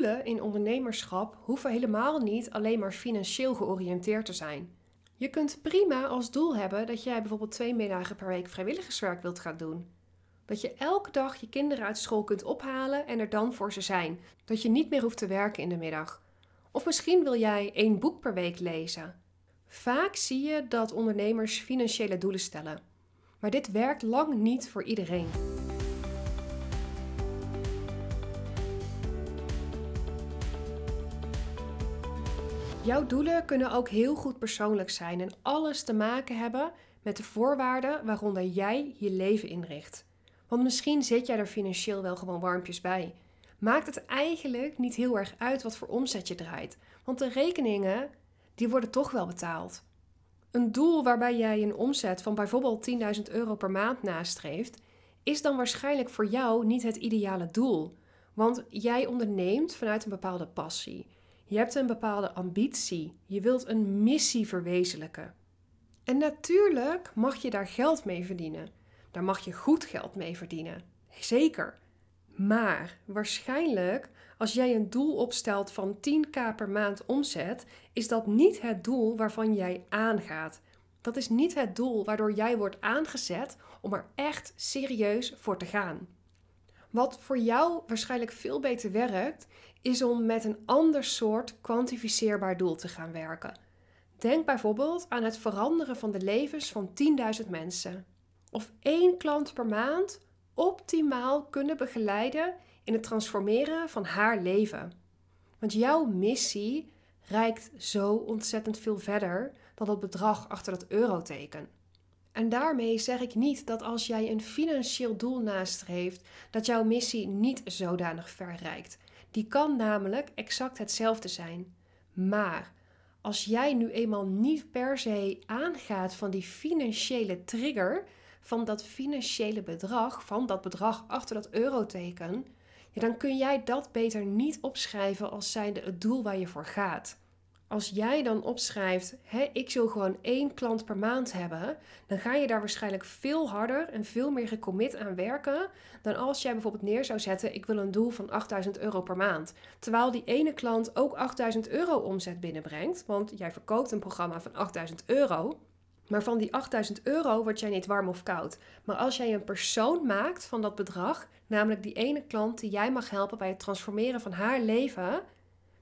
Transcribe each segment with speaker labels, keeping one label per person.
Speaker 1: doelen in ondernemerschap hoeven helemaal niet alleen maar financieel georiënteerd te zijn. Je kunt prima als doel hebben dat jij bijvoorbeeld twee middagen per week vrijwilligerswerk wilt gaan doen. Dat je elke dag je kinderen uit school kunt ophalen en er dan voor ze zijn. Dat je niet meer hoeft te werken in de middag. Of misschien wil jij één boek per week lezen. Vaak zie je dat ondernemers financiële doelen stellen. Maar dit werkt lang niet voor iedereen. Jouw doelen kunnen ook heel goed persoonlijk zijn en alles te maken hebben met de voorwaarden waaronder jij je leven inricht. Want misschien zit jij er financieel wel gewoon warmpjes bij. Maakt het eigenlijk niet heel erg uit wat voor omzet je draait, want de rekeningen die worden toch wel betaald. Een doel waarbij jij een omzet van bijvoorbeeld 10.000 euro per maand nastreeft, is dan waarschijnlijk voor jou niet het ideale doel. Want jij onderneemt vanuit een bepaalde passie. Je hebt een bepaalde ambitie. Je wilt een missie verwezenlijken. En natuurlijk mag je daar geld mee verdienen. Daar mag je goed geld mee verdienen. Zeker. Maar waarschijnlijk, als jij een doel opstelt van 10k per maand omzet, is dat niet het doel waarvan jij aangaat. Dat is niet het doel waardoor jij wordt aangezet om er echt serieus voor te gaan. Wat voor jou waarschijnlijk veel beter werkt, is om met een ander soort kwantificeerbaar doel te gaan werken. Denk bijvoorbeeld aan het veranderen van de levens van 10.000 mensen. Of één klant per maand optimaal kunnen begeleiden in het transformeren van haar leven. Want jouw missie reikt zo ontzettend veel verder dan het bedrag achter dat euroteken. En daarmee zeg ik niet dat als jij een financieel doel nastreeft, dat jouw missie niet zodanig ver reikt. Die kan namelijk exact hetzelfde zijn. Maar als jij nu eenmaal niet per se aangaat van die financiële trigger, van dat financiële bedrag, van dat bedrag achter dat euroteken, dan kun jij dat beter niet opschrijven als zijnde het doel waar je voor gaat. Als jij dan opschrijft, hè, ik wil gewoon één klant per maand hebben, dan ga je daar waarschijnlijk veel harder en veel meer gecommit aan werken dan als jij bijvoorbeeld neer zou zetten, ik wil een doel van 8000 euro per maand. Terwijl die ene klant ook 8000 euro omzet binnenbrengt, want jij verkoopt een programma van 8000 euro. Maar van die 8000 euro word jij niet warm of koud. Maar als jij een persoon maakt van dat bedrag, namelijk die ene klant die jij mag helpen bij het transformeren van haar leven,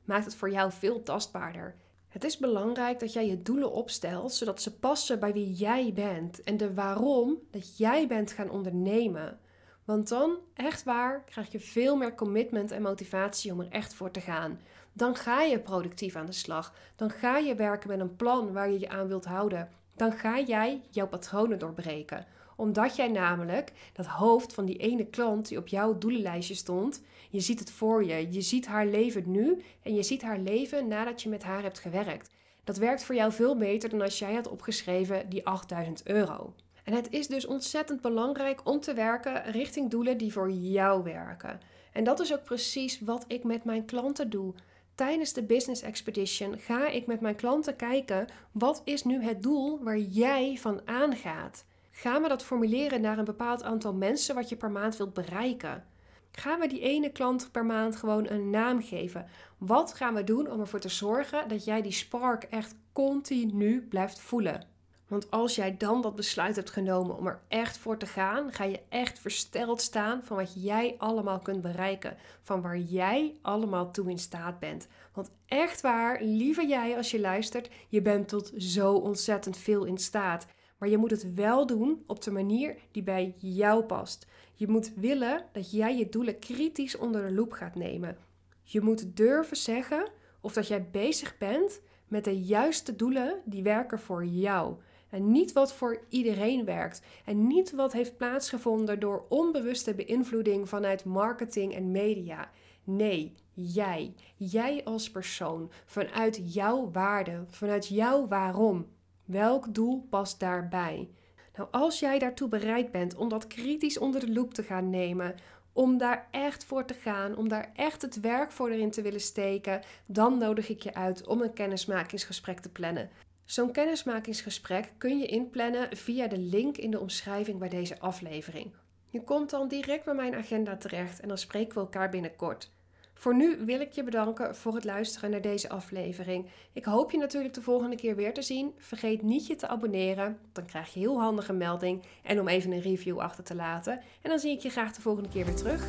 Speaker 1: maakt het voor jou veel tastbaarder. Het is belangrijk dat jij je doelen opstelt zodat ze passen bij wie jij bent en de waarom dat jij bent gaan ondernemen. Want dan, echt waar, krijg je veel meer commitment en motivatie om er echt voor te gaan. Dan ga je productief aan de slag. Dan ga je werken met een plan waar je je aan wilt houden. Dan ga jij jouw patronen doorbreken omdat jij namelijk dat hoofd van die ene klant die op jouw doelenlijstje stond, je ziet het voor je. Je ziet haar leven nu en je ziet haar leven nadat je met haar hebt gewerkt. Dat werkt voor jou veel beter dan als jij had opgeschreven die 8000 euro. En het is dus ontzettend belangrijk om te werken richting doelen die voor jou werken. En dat is ook precies wat ik met mijn klanten doe. Tijdens de Business Expedition ga ik met mijn klanten kijken wat is nu het doel waar jij van aangaat. Gaan we dat formuleren naar een bepaald aantal mensen wat je per maand wilt bereiken? Gaan we die ene klant per maand gewoon een naam geven? Wat gaan we doen om ervoor te zorgen dat jij die spark echt continu blijft voelen? Want als jij dan dat besluit hebt genomen om er echt voor te gaan, ga je echt versteld staan van wat jij allemaal kunt bereiken. Van waar jij allemaal toe in staat bent. Want echt waar, lieve jij als je luistert, je bent tot zo ontzettend veel in staat. Maar je moet het wel doen op de manier die bij jou past. Je moet willen dat jij je doelen kritisch onder de loep gaat nemen. Je moet durven zeggen of dat jij bezig bent met de juiste doelen die werken voor jou. En niet wat voor iedereen werkt. En niet wat heeft plaatsgevonden door onbewuste beïnvloeding vanuit marketing en media. Nee, jij. Jij als persoon. Vanuit jouw waarde. Vanuit jouw waarom. Welk doel past daarbij? Nou, als jij daartoe bereid bent om dat kritisch onder de loep te gaan nemen, om daar echt voor te gaan, om daar echt het werk voor erin te willen steken, dan nodig ik je uit om een kennismakingsgesprek te plannen. Zo'n kennismakingsgesprek kun je inplannen via de link in de omschrijving bij deze aflevering. Je komt dan direct bij mijn agenda terecht en dan spreken we elkaar binnenkort. Voor nu wil ik je bedanken voor het luisteren naar deze aflevering. Ik hoop je natuurlijk de volgende keer weer te zien. Vergeet niet je te abonneren, dan krijg je heel handige melding en om even een review achter te laten. En dan zie ik je graag de volgende keer weer terug.